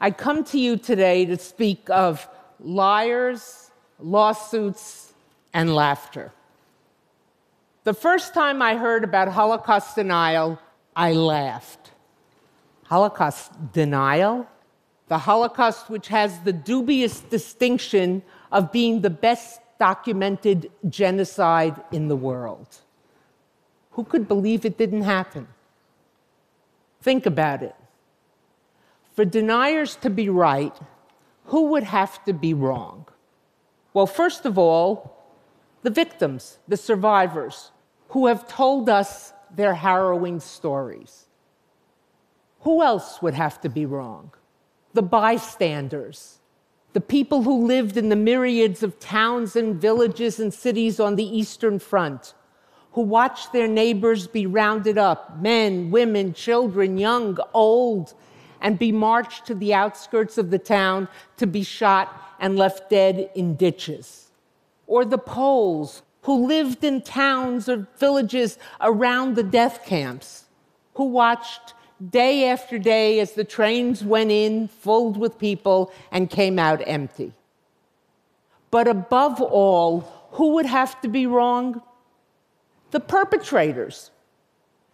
I come to you today to speak of liars, lawsuits, and laughter. The first time I heard about Holocaust denial, I laughed. Holocaust denial? The Holocaust, which has the dubious distinction of being the best documented genocide in the world. Who could believe it didn't happen? Think about it. For deniers to be right, who would have to be wrong? Well, first of all, the victims, the survivors, who have told us their harrowing stories. Who else would have to be wrong? The bystanders, the people who lived in the myriads of towns and villages and cities on the Eastern Front, who watched their neighbors be rounded up men, women, children, young, old and be marched to the outskirts of the town to be shot and left dead in ditches. Or the Poles who lived in towns or villages around the death camps, who watched day after day as the trains went in filled with people and came out empty. But above all, who would have to be wrong? The perpetrators,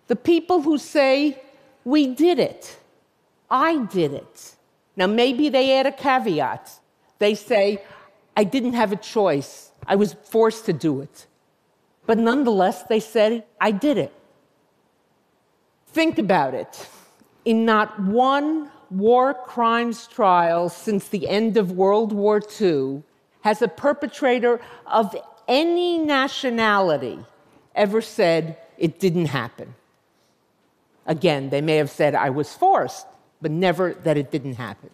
the people who say, We did it, I did it. Now, maybe they add a caveat. They say, I didn't have a choice, I was forced to do it. But nonetheless, they said, I did it. Think about it in not one war crimes trial since the end of World War II has a perpetrator of any nationality ever said it didn't happen. Again, they may have said I was forced, but never that it didn't happen.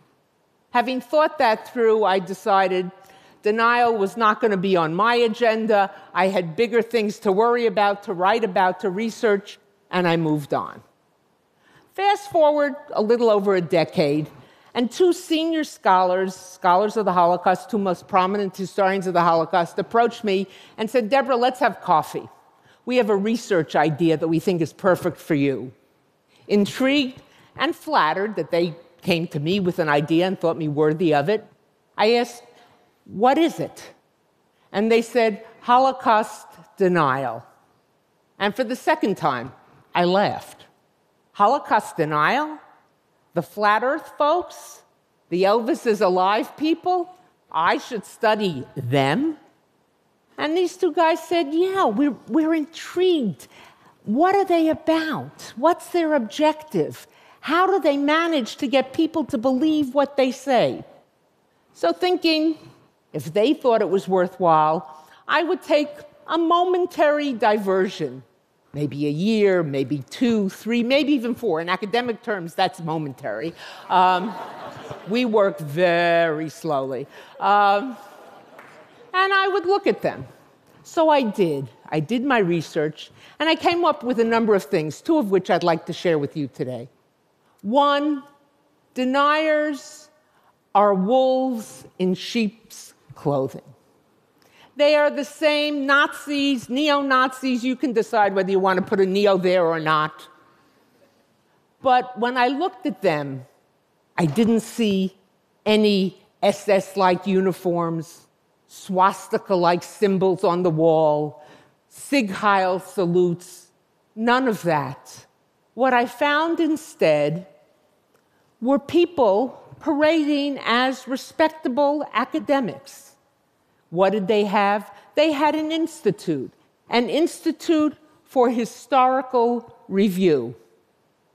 Having thought that through, I decided denial was not going to be on my agenda. I had bigger things to worry about, to write about, to research, and I moved on. Fast forward a little over a decade, and two senior scholars, scholars of the Holocaust, two most prominent historians of the Holocaust, approached me and said, Deborah, let's have coffee. We have a research idea that we think is perfect for you. Intrigued and flattered that they came to me with an idea and thought me worthy of it, I asked, What is it? And they said, Holocaust denial. And for the second time, I laughed. Holocaust denial, the flat earth folks, the Elvis is alive people, I should study them. And these two guys said, Yeah, we're, we're intrigued. What are they about? What's their objective? How do they manage to get people to believe what they say? So, thinking if they thought it was worthwhile, I would take a momentary diversion maybe a year, maybe two, three, maybe even four. In academic terms, that's momentary. Um, we work very slowly. Um, and I would look at them. So I did. I did my research, and I came up with a number of things, two of which I'd like to share with you today. One, deniers are wolves in sheep's clothing. They are the same Nazis, neo Nazis. You can decide whether you want to put a neo there or not. But when I looked at them, I didn't see any SS like uniforms, swastika like symbols on the wall, Sieg Heil salutes, none of that. What I found instead were people parading as respectable academics what did they have? They had an institute, an institute for historical review.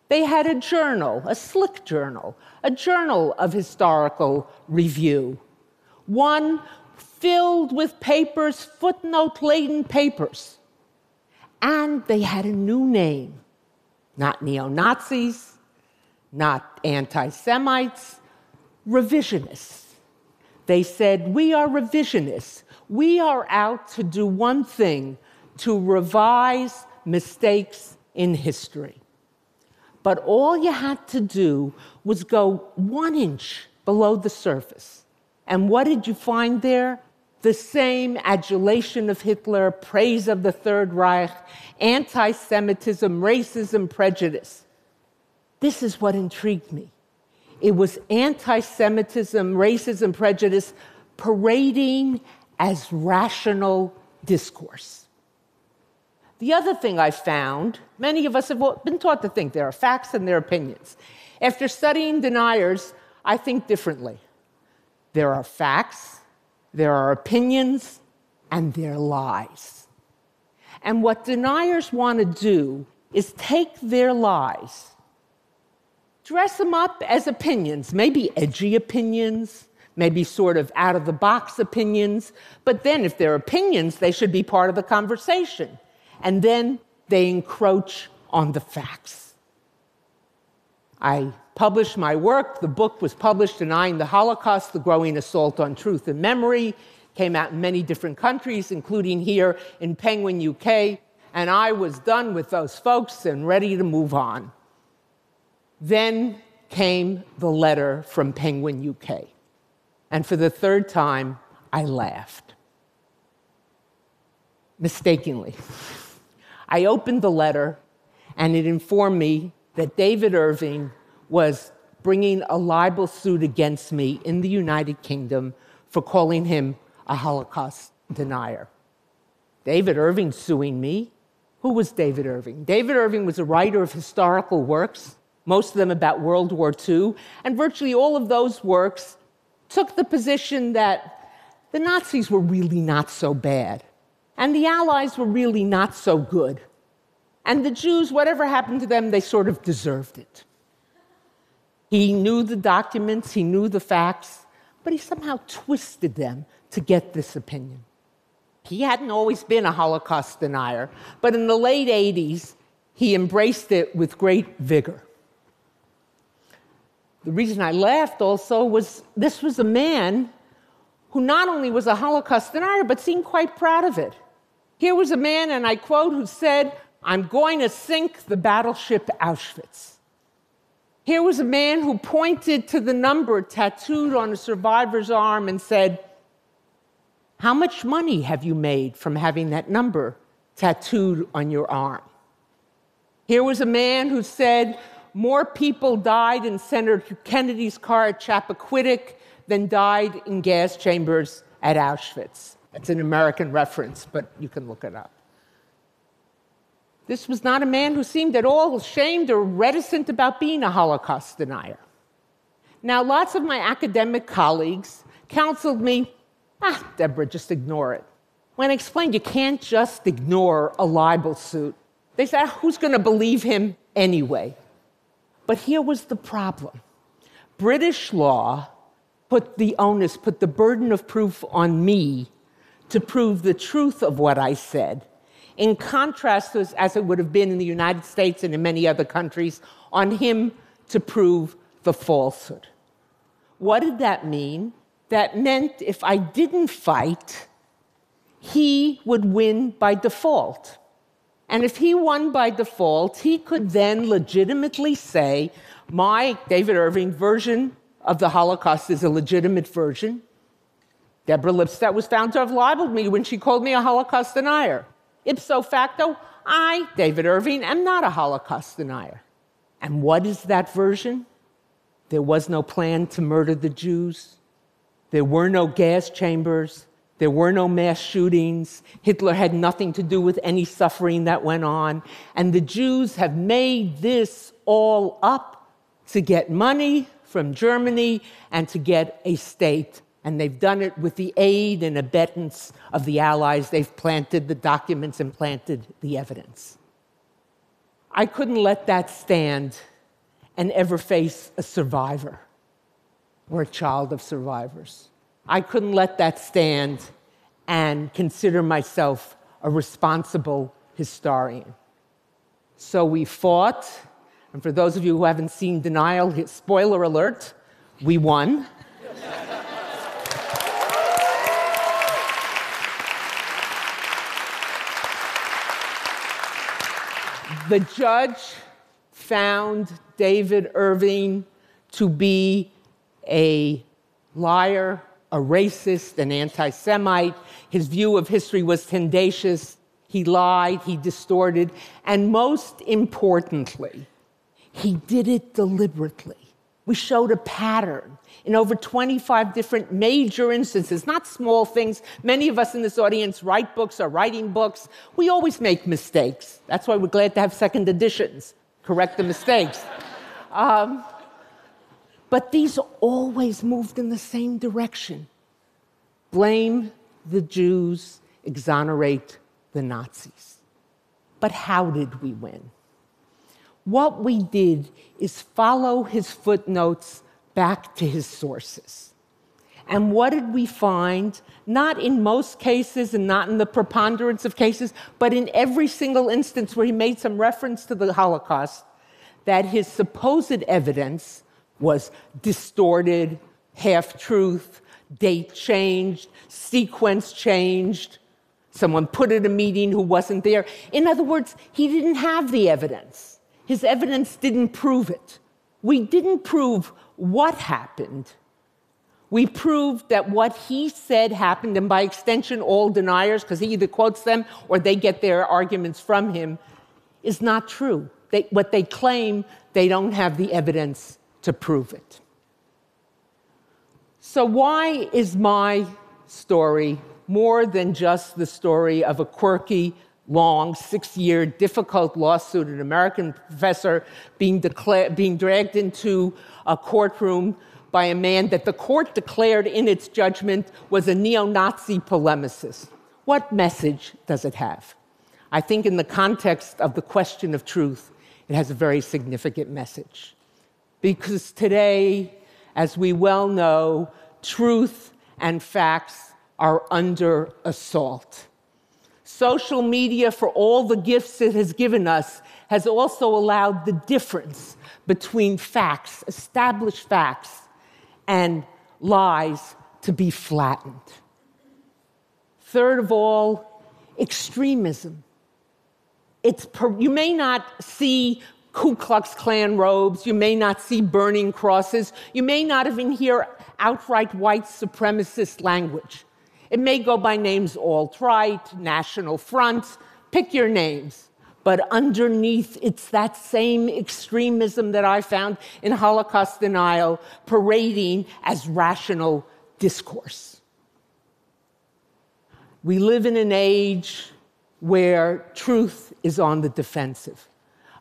They had a journal, a slick journal, a journal of historical review, one filled with papers, footnote laden papers. And they had a new name not neo Nazis, not anti Semites, revisionists. They said, We are revisionists. We are out to do one thing to revise mistakes in history. But all you had to do was go one inch below the surface. And what did you find there? The same adulation of Hitler, praise of the Third Reich, anti Semitism, racism, prejudice. This is what intrigued me. It was anti Semitism, racism, prejudice parading as rational discourse. The other thing I found many of us have been taught to think there are facts and there are opinions. After studying deniers, I think differently. There are facts, there are opinions, and there are lies. And what deniers want to do is take their lies, dress them up as opinions, maybe edgy opinions, maybe sort of out of the box opinions, but then if they're opinions, they should be part of the conversation. And then they encroach on the facts. I published my work. The book was published denying the Holocaust, the growing assault on truth and memory. Came out in many different countries, including here in Penguin, UK. And I was done with those folks and ready to move on. Then came the letter from Penguin, UK. And for the third time, I laughed. Mistakenly. I opened the letter, and it informed me that David Irving was bringing a libel suit against me in the United Kingdom for calling him a Holocaust denier. David Irving suing me? Who was David Irving? David Irving was a writer of historical works, most of them about World War II, and virtually all of those works took the position that the Nazis were really not so bad, and the Allies were really not so good. And the Jews, whatever happened to them, they sort of deserved it. He knew the documents, he knew the facts, but he somehow twisted them to get this opinion. He hadn't always been a Holocaust denier, but in the late 80s, he embraced it with great vigor. The reason I laughed also was this was a man who not only was a Holocaust denier, but seemed quite proud of it. Here was a man, and I quote, who said, I'm going to sink the battleship Auschwitz. Here was a man who pointed to the number tattooed on a survivor's arm and said, How much money have you made from having that number tattooed on your arm? Here was a man who said, More people died in Senator Kennedy's car at Chappaquiddick than died in gas chambers at Auschwitz. That's an American reference, but you can look it up. This was not a man who seemed at all ashamed or reticent about being a Holocaust denier. Now, lots of my academic colleagues counseled me, ah, Deborah, just ignore it. When I explained you can't just ignore a libel suit, they said, ah, who's going to believe him anyway? But here was the problem British law put the onus, put the burden of proof on me to prove the truth of what I said in contrast to as it would have been in the United States and in many other countries, on him to prove the falsehood. What did that mean? That meant if I didn't fight, he would win by default. And if he won by default, he could then legitimately say, My David Irving version of the Holocaust is a legitimate version. Deborah Lipstadt was found to have libeled me when she called me a Holocaust denier. Ipso facto, I, David Irving, am not a Holocaust denier. And what is that version? There was no plan to murder the Jews. There were no gas chambers. There were no mass shootings. Hitler had nothing to do with any suffering that went on. And the Jews have made this all up to get money from Germany and to get a state and they've done it with the aid and abetance of the Allies. They've planted the documents and planted the evidence. I couldn't let that stand and ever face a survivor or a child of survivors. I couldn't let that stand and consider myself a responsible historian. So we fought, and for those of you who haven't seen Denial, spoiler alert, we won. The judge found David Irving to be a liar, a racist, an anti Semite. His view of history was tendacious. He lied, he distorted, and most importantly, he did it deliberately. We showed a pattern in over 25 different major instances, not small things. Many of us in this audience write books or writing books. We always make mistakes. That's why we're glad to have second editions, correct the mistakes. Um, but these always moved in the same direction blame the Jews, exonerate the Nazis. But how did we win? What we did is follow his footnotes back to his sources. And what did we find? Not in most cases and not in the preponderance of cases, but in every single instance where he made some reference to the Holocaust, that his supposed evidence was distorted, half truth, date changed, sequence changed, someone put at a meeting who wasn't there. In other words, he didn't have the evidence. His evidence didn't prove it. We didn't prove what happened. We proved that what he said happened, and by extension, all deniers, because he either quotes them or they get their arguments from him, is not true. They, what they claim, they don't have the evidence to prove it. So, why is my story more than just the story of a quirky, long, six year, difficult lawsuit, an American professor being, decla- being dragged into a courtroom by a man that the court declared in its judgment was a neo Nazi polemicist? What message does it have? I think, in the context of the question of truth, it has a very significant message. Because today, as we well know, truth and facts are under assault. Social media, for all the gifts it has given us, has also allowed the difference between facts, established facts, and lies to be flattened. Third of all, extremism. It's per, you may not see Ku Klux Klan robes, you may not see burning crosses, you may not even hear outright white supremacist language. It may go by names alt right, National Front, pick your names. But underneath, it's that same extremism that I found in Holocaust denial parading as rational discourse. We live in an age where truth is on the defensive.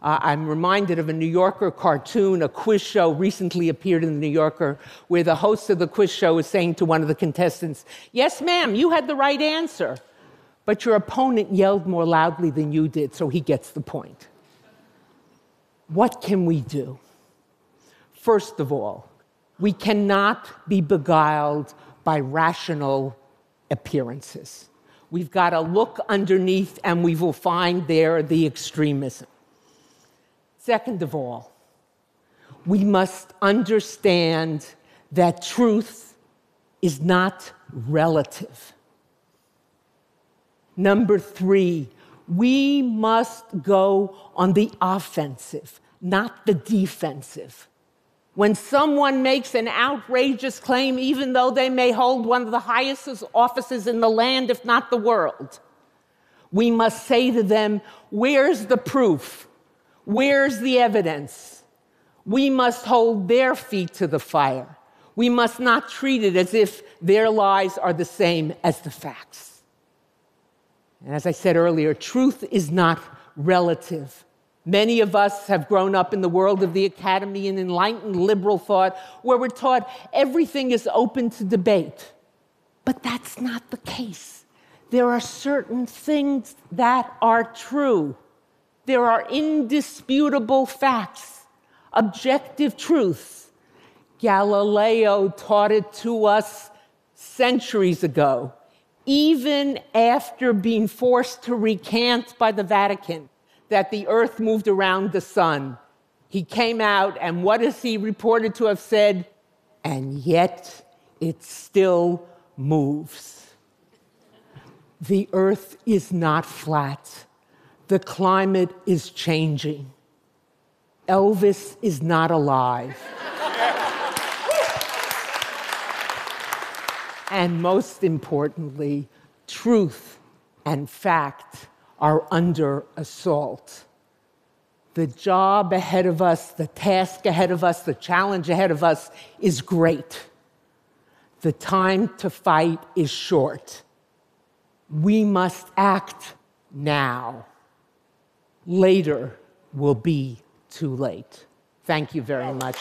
Uh, I'm reminded of a New Yorker cartoon, a quiz show recently appeared in the New Yorker, where the host of the quiz show was saying to one of the contestants, Yes, ma'am, you had the right answer, but your opponent yelled more loudly than you did, so he gets the point. What can we do? First of all, we cannot be beguiled by rational appearances. We've got to look underneath and we will find there the extremism. Second of all, we must understand that truth is not relative. Number three, we must go on the offensive, not the defensive. When someone makes an outrageous claim, even though they may hold one of the highest offices in the land, if not the world, we must say to them, Where's the proof? Where's the evidence? We must hold their feet to the fire. We must not treat it as if their lies are the same as the facts. And as I said earlier, truth is not relative. Many of us have grown up in the world of the academy and enlightened liberal thought where we're taught everything is open to debate. But that's not the case. There are certain things that are true. There are indisputable facts, objective truths. Galileo taught it to us centuries ago, even after being forced to recant by the Vatican that the earth moved around the sun. He came out, and what is he reported to have said? And yet it still moves. The earth is not flat. The climate is changing. Elvis is not alive. and most importantly, truth and fact are under assault. The job ahead of us, the task ahead of us, the challenge ahead of us is great. The time to fight is short. We must act now. Later will be too late. Thank you very much.